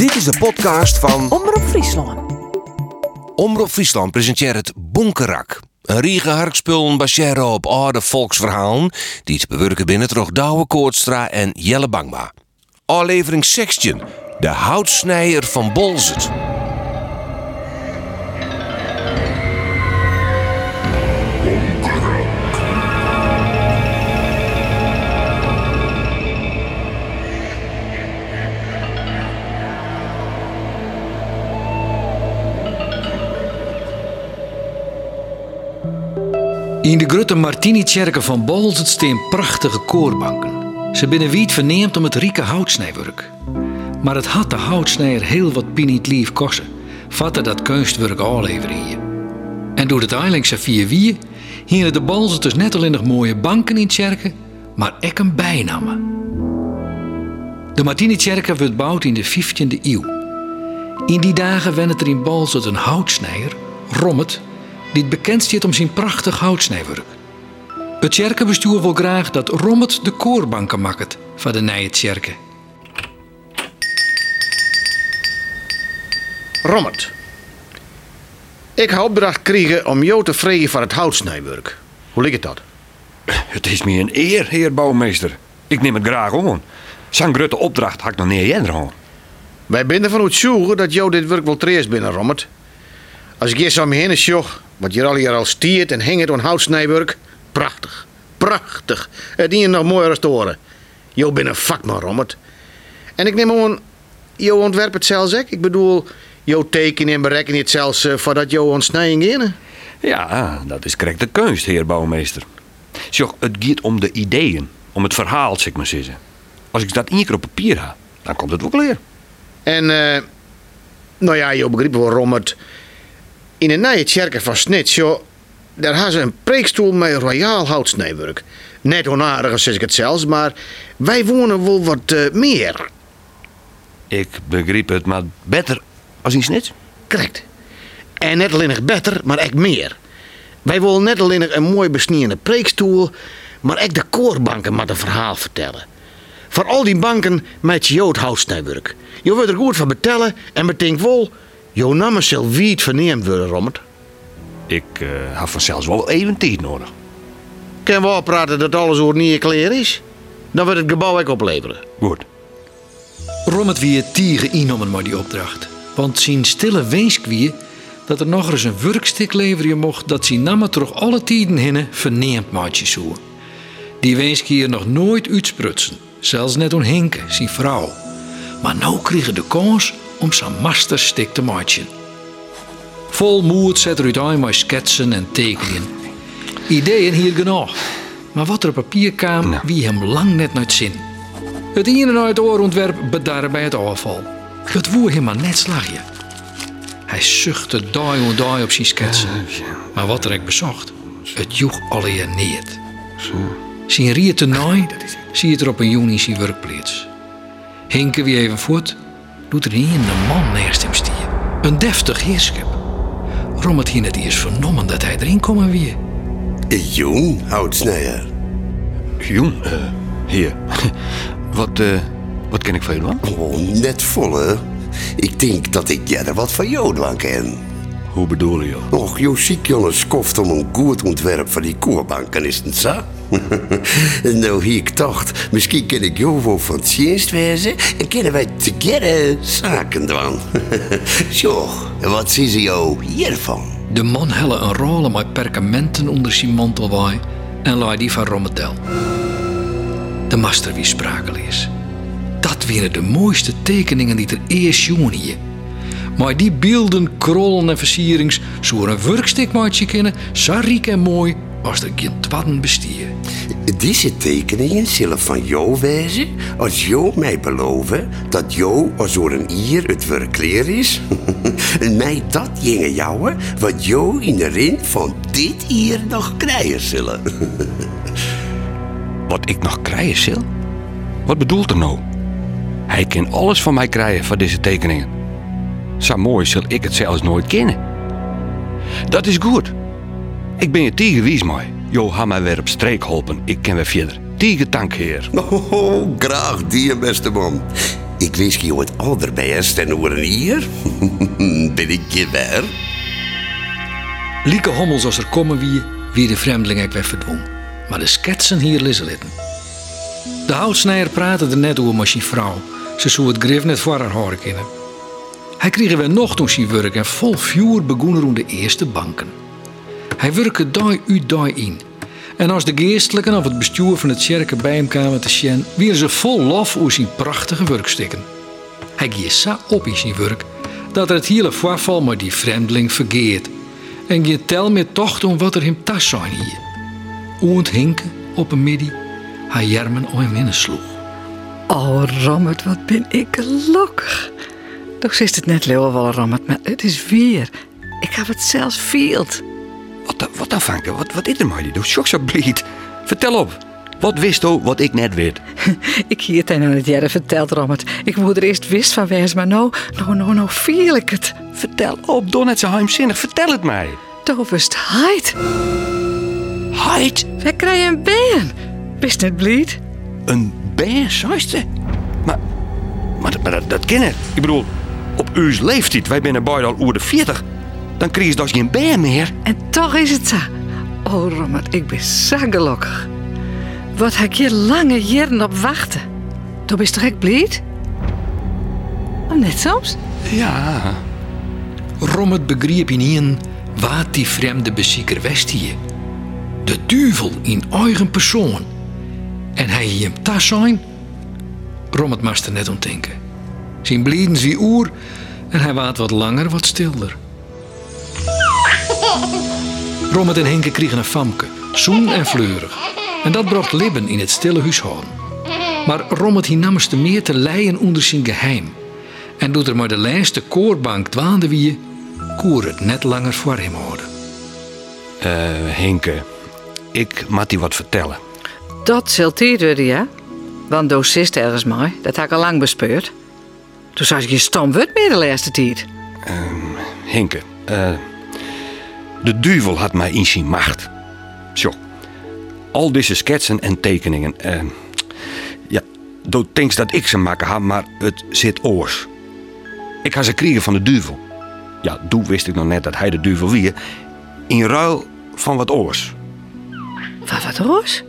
Dit is de podcast van Omroep Friesland. Omroep Friesland presenteert het Bonkerak. Een riege harkspullen baseren op oude volksverhalen die te bewerken binnen toch Douwe Koortstra en Jelle Bangma. Aflevering 16. De houtsnijer van Bolzet. In de grote Martini-tjerken van Bolzet staan prachtige koorbanken. Ze binnen wiet verneemt om het rieke houtsnijwerk. Maar het had de houtsnijer heel wat piniet lief kosten, vatte dat kunstwerk afleveren hier. En door het eilingse vier wie, hielden de Bolzeters net alleen nog mooie banken in tjerken, maar ook een bijnamen. De Martini-tjerken werd gebouwd in de 15e eeuw. In die dagen wende er in Bolzet een houtsnijer, Rommet, die het bekend staat om zijn prachtig houtsnijwerk. Het kerkenbestuur wil graag dat Rommet de koorbanken maakt van de nieuwe kerken. Rommert. Ik heb opdracht gekregen om jou te vregen van het houtsnijwerk. Hoe ligt het dat? Het is me een eer, heer bouwmeester. Ik neem het graag om. Zo'n grote opdracht had ik nog niet eerder Wij binnen van het zoeken dat jou dit werk wel trees binnen, Rommert. Als ik eerst om me heen sjoch, wat je al hier al stiert en hangt aan houtsnijwerk, prachtig, prachtig. Het is nog mooier als te horen. Jou bent een vakman, Rommert. En ik neem aan, jou ontwerp het zelfs ook. Ik bedoel, jou tekenen en berekken het zelfs uh, voordat jou ontsnijing in. Ja, dat is correct de kunst, heer bouwmeester. Het gaat om de ideeën, om het verhaal, zeg maar zeggen. Als ik dat één keer op papier heb, dan komt het ook leer. En, eh, nou ja, je begrijpt wel, Rommert. In een nieuwe kerk van Snits, joh, daar hebben ze een preekstoel met royaal houtsnijwerk. Net onaardig zeg ik het zelfs, maar wij wonen wel wat uh, meer. Ik begrijp het, maar beter als in Snits? Correct. En net alleen nog beter, maar echt meer. Wij willen net alleen nog een mooi besnierende preekstoel, maar ook de koorbanken met een verhaal vertellen. Voor al die banken met je jood houtsnijwerk. Je wordt er goed van betellen en bedenkt wel, jouw naam zal wiet verneemd worden, Rommert. Ik uh, heb vanzelfs wel even tijd nodig. Kunnen we oppraten dat alles over niet klaar is? Dan wordt het gebouw ook opleveren. Goed. Rommet wie tieren innomen maar die opdracht. Want zijn stille wens wie dat er nog eens een werkstuk leveren mocht dat zijn namen toch alle tijden hinnen verneemd maatje zoen. Die wens hier nog nooit uitsprutsen, zelfs net om Hinke, zijn vrouw. Maar nou kregen de kans om zijn masterstik te maken. Vol moed zet er uiteindelijk maar schetsen en tekenen. Ideeën hier genoeg. Maar wat er op papier kwam, Nou. wie hem lang net nooit zin. Het in en uit oorontwerp bedarre bij het afval. Het woer hem maar net slagje. Hij zuchtte daai en daai op zijn schetsen. Maar wat er ik bezocht, het joeg alweer niet. Zijn riet te naai, zie je er op een juni zijn werkplaats. Hinken wie even voort, doet er hier een man naast hem stier. Een deftig heerschap. Rommet hier net eerst vernommen dat hij erin komen wie. Jong houtsnijer. Jong, eh, heer. wat, eh, wat ken ik van jullie dan? Oh, net volle. Ik denk dat ik jij er wat van jou dan ken. Hoe bedoel je? Och, jou ziek jongens koft om een goed ontwerp van die koerbanken, is het niet zo? Nou ik dacht, misschien ken ik jou wel van dienst wezen en kunnen wij together zaken doen. Zo, wat zien ze jou hiervan? De man helle een rol met perkamenten onder zijn mantelwaai en laai die van Rommetel. De master wie sprakeloos. Dat waren de mooiste tekeningen die er eerst jongen. Maar die beelden, krollen en versierings zo een werkstikmaatje kennen, zo riek en mooi als er geen twadden bestier. Deze tekeningen zullen van jou wijzen als jou mij beloven dat jou als door een ier het werk leer is. en mij dat jinge jouwen wat jou in de rin van dit hier nog krijgen zullen. Wat ik nog krijgen zal? Wat bedoelt er nou? Hij kan alles van mij krijgen van deze tekeningen. Zo mooi zal ik het zelfs nooit kennen. Dat is goed. Ik ben je tegenwies mooi. Jo, ha mij weer op streek helpen. Ik ken weer verder. Tegen dank, heer. oh, graag die beste man. Ik wens je het allerbest en een hier ben ik je weer. Lieke hommels als er komen wie, wie de vreemdeling ik weer verdwong. Maar de sketsen hier lissen litten. De houtsnijer praatte er net over met zijn vrouw. Ze zou het grif net voor haar horen kennen. Hij kreeg weer nog toen zijn werk en vol vuur begonnen rond de eerste banken. Hij werkte dag uit dag in. En als de geestelijken of het bestuur van het kerken bij hem kwamen te zien, waren ze vol lof over zijn prachtige werkstukken. Hij ging zo op in zijn werk dat er het hele voorval met die vreemdeling vergeet. En je tel meer tocht om wat er hem tas zijn hier. Oend hinken op een middag, hij jermen om hem in sloeg. Oh, Rommert, wat ben ik gelukkig. Toch is het net leeuwen wel Rommert, maar het is weer. Ik heb het zelfs veeld. Wat, dan- wat dan, Vanke? Wat, wat is er maar? Doe shock zo blied. Vertel op. Wat wist u wat ik net weet? Ik hier het aan het jaren verteld, Rommert. Ik moet er eerst wist van wezen, maar nou, nou, nou, nou viel ik het. Vertel op, doe net zo heimzinnig. Vertel het mij. Toen wist heid. Heid, Wij krijgen een been. Bist het blied? een beer, zuiste. Maar, maar, dat- maar dat, dat ken ik. Ik bedoel, op uw leeftijd, wij zijn beide al oer de 40. Dan krijg je dus geen beer meer. En toch is het zo. Oh, Rommert, ik ben zo gelukkig. Wat heb ik hier lange jaren op wachten. Toen bist toch echt blied? Oh, net soms? Ja. Rommet begreep in een wat die vreemde bezieker wist hier. De duivel in eigen persoon. En hij hier hem tas zijn. Rommet moest er net om denken. Zijn blieden wie oer en hij waat wat langer, wat stilder. Rommet en Henke kregen een famke, zoen en fleurig. En dat bracht libben in het stille huishouden. Maar Rommet hij nam te meer te leien onder zijn geheim. En doet er maar de laatste koorbank dwaande wie, koer het net langer voor hem houden. Eh, Henke, ik moet je wat vertellen. Dat zult worden, ja? Want docist ergens mij, dat heb ik al lang bespeurd. Toen zei je stom wordt meer de laatste tijd. Henke, eh, de duivel had mij in zijn macht. Zo. Al deze schetsen en tekeningen. eh, ja, dat denkt dat ik ze maken heb, maar het zit oors. Ik ga ze kriegen van de duivel. Ja, toen wist ik nog net dat hij de duivel wie. In ruil van wat oors. Van wat roos?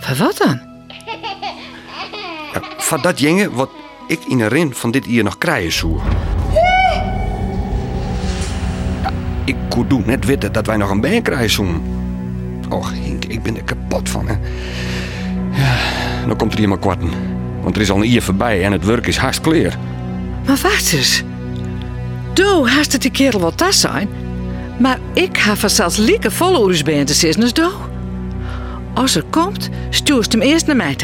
Van wat dan? Ja, van dat jongen wat ik in een rin van dit hier nog krijgen zou. Ik kon net weten dat wij nog een been krijgen. Och, Henk, ik ben er kapot van. Hè. Ja, dan komt er hier maar kwarten. Want er is al een uur voorbij en het werk is haast kleer. Maar wacht eens. Doe, haast het die kerel wat tas zijn. Maar ik ga vanzelfs lieke vol oorus bij te zitten als doe. Als er komt, stuurt hem eerst naar mij.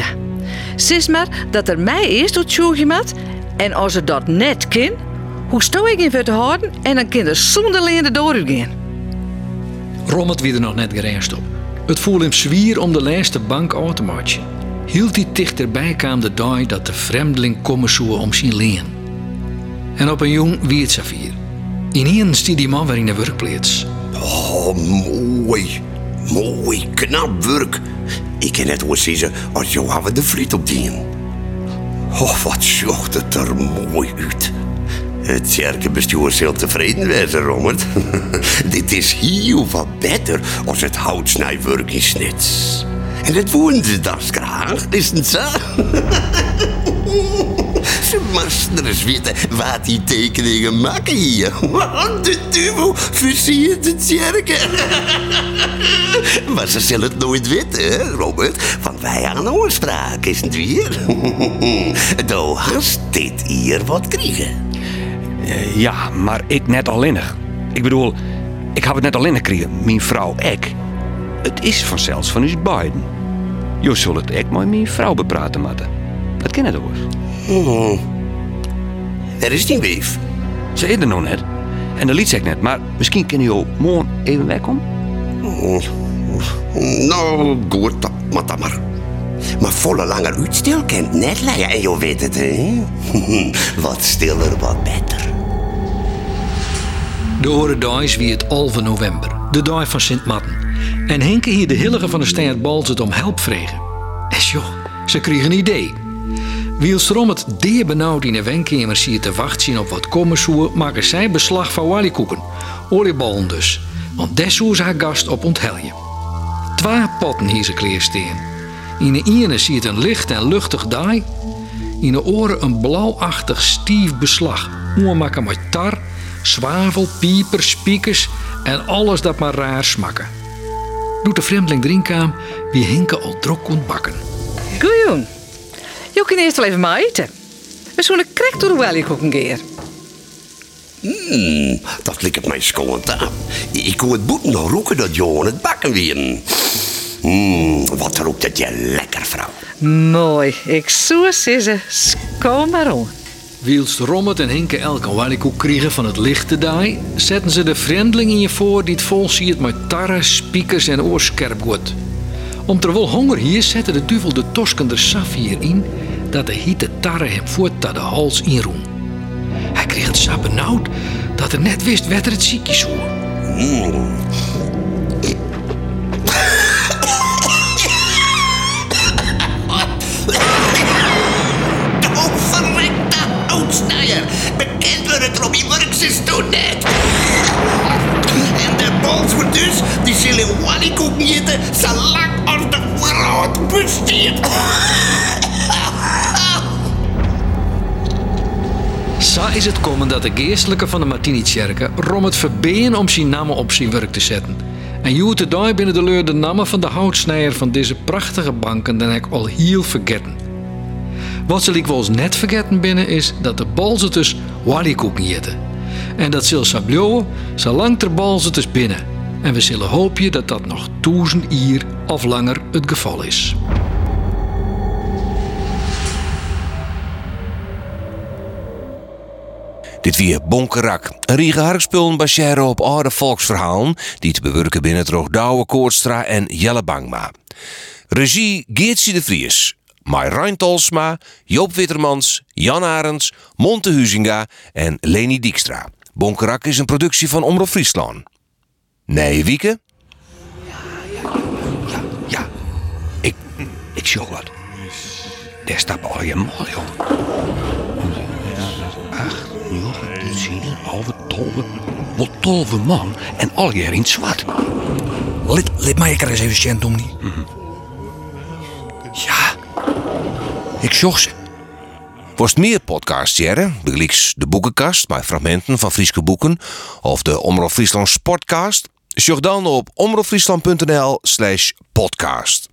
Sis maar dat er mij eerst sjoegje moet. En als er dat net kan, hoe stou ik in te houden en dan kan er zonder leende doorgaan. Rommet wie er nog net gereisd op. Het voelde hem zwier om de laatste bank automaatje. Hield hij dichterbij kwam de dag dat de vreemdeling komen zou om zijn leen. En op een jong wie het Safir. In een stiet die man weer in de werkplaats. Oh, mooi. Mooi, knap werk. Ik net wel zeggen als jou hebben de friet op dien. Oh, wat zocht het er mooi uit. Het kerkenbestuur zal tevreden wezen, Rommert. Dit is heel wat beter als het houtsnijwerk in Snits. En dat wonen ze dat graag, is het zo? Ze moesten eens weten wat die tekeningen maken hier. De duivel versiert het kerken. Maar ze zullen het nooit weten, Robert? Want wij aan oorspraak is het weer. Doe hast dit hier wat krijgen. Eh, ja, maar ik net alleenig. Ik bedoel, ik heb het net alleen gekregen. Mijn vrouw ik. Het is vanzelfs van ons beiden. Je zult het ik met mijn vrouw bepraten moeten. Dat ken het hoor. Er is die weef. Ze is er nog net. En de liet ik net, maar misschien kunnen jullie morgen even wegkomen? Nou, goed, dat maar. Maar volle langer uitstel kent net leien en je weet het, hè? wat stiller, wat beter. De ore dag is wie het Alve november, de dag van Sint Matten. En Henke hier de hillige van de Stad Balzet om help vregen. En joh, ze kregen een idee. Wiels erom het deer benauwd in de wenkamer zie te wachten op wat komen zou, maken zij beslag van walikoeken. Olieballen dus. Want is haar gast op onthelje. Twee potten hier ze kleersteen. In de ene zie het een licht en luchtig daai. In de oren een blauwachtig stief beslag. Oormakken met tar, zwavel, pieper, spiekers en alles dat maar raar smakken. Doet de vreemdeling drinken wie Hinke al drok kon bakken. Goeie Je kan eerst wel even maar eten. We zullen krek door de welly koken keer. Hmm, dat lijkt mij schoon aan. Ik kon het boeten nog roken dat je aan het bakken weer. Hmm, wat roept het je lekker, vrouw. Mooi. Ik zou zeggen, skoon maar om. Wiels Rommet en Hinke elk een walikoek kregen van het lichte daai, zetten ze de vreemdeling in je voor die het vol ziet met tarren, spiekers en oorskerpgoed. Om terwijl honger hier zette de duvel de toskender saffier in, dat de hitte tarre hem voort naar de hals inroem. Hij kreeg het zo benauwd dat hij net wist wat er het ziekje zou. Oh, Robbie Works toen net. En de bols wordt dus, die zullen walikoek eten, zolang als de wereld besteedt. Zo is het komen dat de geestelijke van de Martini-tjerke rom het verbeen om zijn namen op zijn werk te zetten. En joe te daar binnen de leur de namen van de houtsnijer van deze prachtige banken dan ik al heel vergeten. Wat zal ik wel eens net vergeten binnen is dat de balzen dus walikoeken eten. En dat zal sabloen zolang ter balzen dus binnen. En we zullen hopen dat dat nog duizend jaar of langer het geval is. Dit weer Bonkerak. Een riege baseren op oude volksverhalen die te bewerken binnen het Koortstra en Jelle Bangma. Regie Geertje de Vries. Marijn Tolsma, Joop Wittermans, Jan Arends, Monte Huizinga en Leni Dijkstra. Bonkerak is een productie van Omroep Friesland. Nee, Wieke? Ja, ik, ik zie wat. Daar staat al je mal, joh. Acht, negen, tien, halve, tolve. Wat tolve man en al je in het zwart. Lid, lid mij er eens even om niet. Ja, ik zocht ze. Worst meer podcasts jaren, begelijks de boekenkast met fragmenten van Frieske boeken of de Omroep Friesland Sportcast. Zoek dan op omroepfriesland.nl slash podcast.